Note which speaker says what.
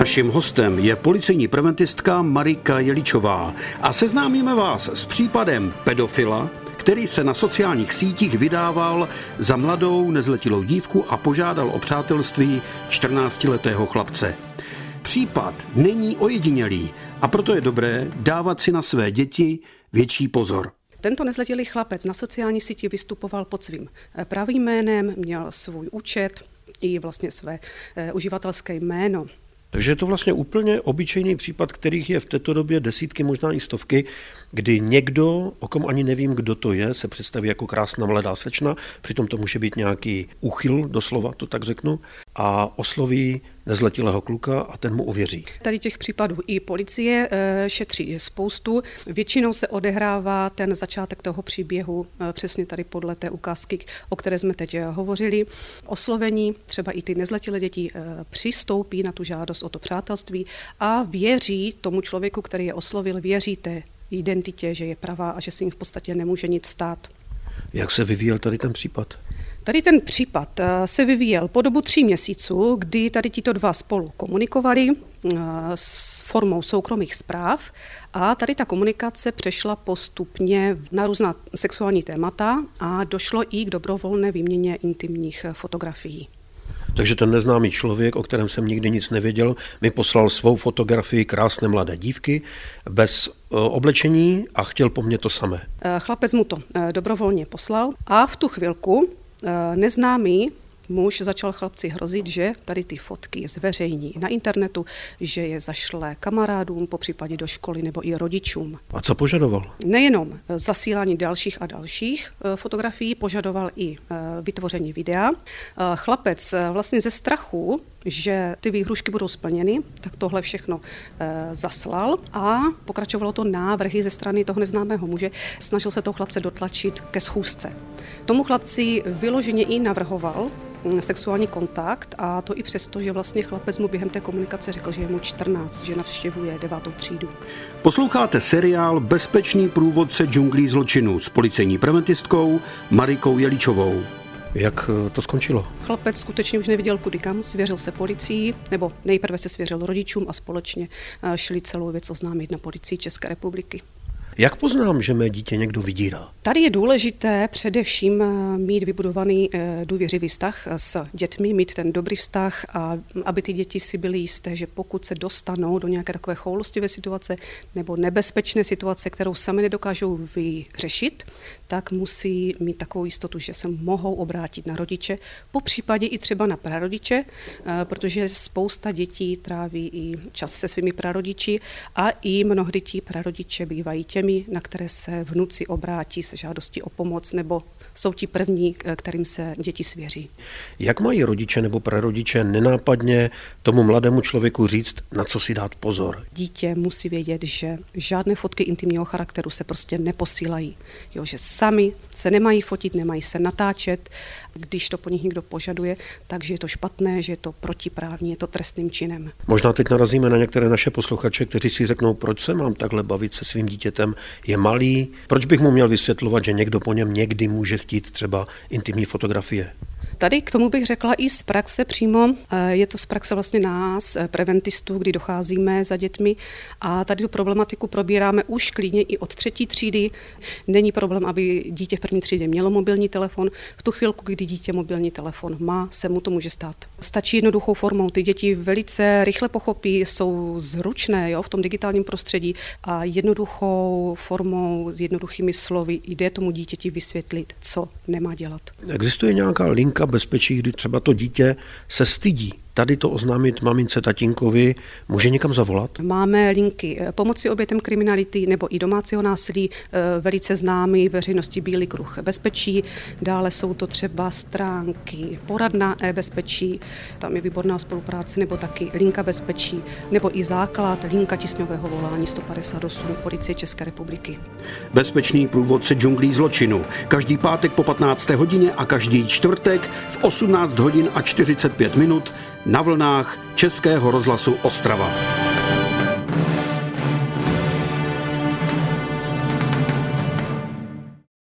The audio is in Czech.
Speaker 1: Naším hostem je policejní preventistka Marika Jeličová a seznámíme vás s případem pedofila, který se na sociálních sítích vydával za mladou nezletilou dívku a požádal o přátelství 14-letého chlapce. Případ není ojedinělý a proto je dobré dávat si na své děti větší pozor.
Speaker 2: Tento nezletilý chlapec na sociální síti vystupoval pod svým pravým jménem, měl svůj účet i vlastně své eh, uživatelské jméno.
Speaker 3: Takže je to vlastně úplně obyčejný případ, kterých je v této době desítky, možná i stovky, kdy někdo, o kom ani nevím, kdo to je, se představí jako krásná mladá slečna, přitom to může být nějaký úchyl, doslova to tak řeknu, a osloví nezletilého kluka a ten mu uvěří.
Speaker 2: Tady těch případů i policie eh, šetří spoustu. Většinou se odehrává ten začátek toho příběhu eh, přesně tady podle té ukázky, o které jsme teď eh, hovořili. Oslovení, třeba i ty nezletilé děti přistoupí na tu žádost o to přátelství a věří tomu člověku, který je oslovil, věří té identitě, že je pravá a že se jim v podstatě nemůže nic stát.
Speaker 3: Jak se vyvíjel tady ten případ?
Speaker 2: Tady ten případ eh, se vyvíjel po dobu tří měsíců, kdy tady tito dva spolu komunikovali eh, s formou soukromých zpráv a tady ta komunikace přešla postupně na různá sexuální témata a došlo i k dobrovolné výměně intimních fotografií.
Speaker 3: Takže ten neznámý člověk, o kterém jsem nikdy nic nevěděl, mi poslal svou fotografii krásné mladé dívky bez eh, oblečení a chtěl po mně to samé.
Speaker 2: Chlapec mu to dobrovolně poslal a v tu chvilku Eh, neznámý muž začal chlapci hrozit, že tady ty fotky zveřejní na internetu, že je zašle kamarádům, po případě do školy nebo i rodičům.
Speaker 3: A co požadoval?
Speaker 2: Nejenom zasílání dalších a dalších eh, fotografií, požadoval i eh, vytvoření videa. Chlapec vlastně ze strachu, že ty výhrušky budou splněny, tak tohle všechno zaslal a pokračovalo to návrhy ze strany toho neznámého muže. Snažil se toho chlapce dotlačit ke schůzce. Tomu chlapci vyloženě i navrhoval sexuální kontakt a to i přesto, že vlastně chlapec mu během té komunikace řekl, že je mu 14, že navštěvuje devátou třídu.
Speaker 1: Posloucháte seriál Bezpečný průvodce džunglí zločinu s policejní preventistkou Marikou Jeličovou.
Speaker 3: Jak eh, to skončilo?
Speaker 2: Chlapec skutečně už neviděl kudy kam, svěřil se policii, nebo nejprve se svěřil rodičům a společně eh, šli celou věc oznámit na policii České republiky.
Speaker 3: Jak poznám, že mé dítě někdo vydírá?
Speaker 2: Tady je důležité především eh, mít vybudovaný eh, důvěřivý vztah eh, s dětmi, mít ten dobrý vztah a aby ty děti si byly jisté, že pokud se dostanou do nějaké takové choulostivé situace nebo nebezpečné situace, kterou sami nedokážou vyřešit, tak musí mít takovou jistotu, že se mohou obrátit na rodiče, po případě i třeba na prarodiče, protože spousta dětí tráví i čas se svými prarodiči a i mnohdy ti prarodiče bývají těmi, těmi, na které se vnuci obrátí se žádostí o pomoc nebo jsou ti první, kterým se děti svěří.
Speaker 3: Jak mají rodiče nebo prarodiče nenápadně tomu mladému člověku říct, na co si dát pozor?
Speaker 2: Dítě musí vědět, že žádné fotky intimního charakteru se prostě neposílají. Jo, že sami se nemají fotit, nemají se natáčet, když to po nich někdo požaduje, takže je to špatné, že je to protiprávní, je to trestným činem.
Speaker 3: Možná teď narazíme na některé naše posluchače, kteří si řeknou, proč se mám takhle bavit se svým dítětem, je malý, proč bych mu měl vysvětlovat, že někdo po něm někdy může chtít třeba intimní fotografie.
Speaker 2: Tady k tomu bych řekla i z praxe přímo, eh, je to z praxe vlastně nás, eh, preventistů, kdy docházíme za dětmi a tady tu problematiku probíráme už klidně i od třetí třídy. Není problém, aby dítě v první třídě mělo mobilní telefon. V tu chvilku, kdy dítě mobilní telefon má, se mu to může stát. Stačí jednoduchou formou. Ty děti velice rychle pochopí, jsou zručné jo, v tom digitálním prostředí a jednoduchou formou, s jednoduchými slovy jde tomu dítěti vysvětlit, co nemá dělat.
Speaker 3: Existuje nějaká linka bezpečí, kdy třeba to dítě se stydí tady to oznámit mamince, tatínkovi, může někam zavolat?
Speaker 2: Máme linky eh, pomoci obětem kriminality nebo i domácího násilí, eh, velice známý veřejnosti Bílý kruh bezpečí. Dále jsou to třeba stránky poradna e-bezpečí, tam je výborná spolupráce, nebo taky linka bezpečí, nebo i základ linka tisňového volání 158 policie České republiky.
Speaker 1: Bezpečný průvodce džunglí zločinu. Každý pátek po 15. hodině a každý čtvrtek v 18 hodin a 45 minut na vlnách Českého rozhlasu Ostrava.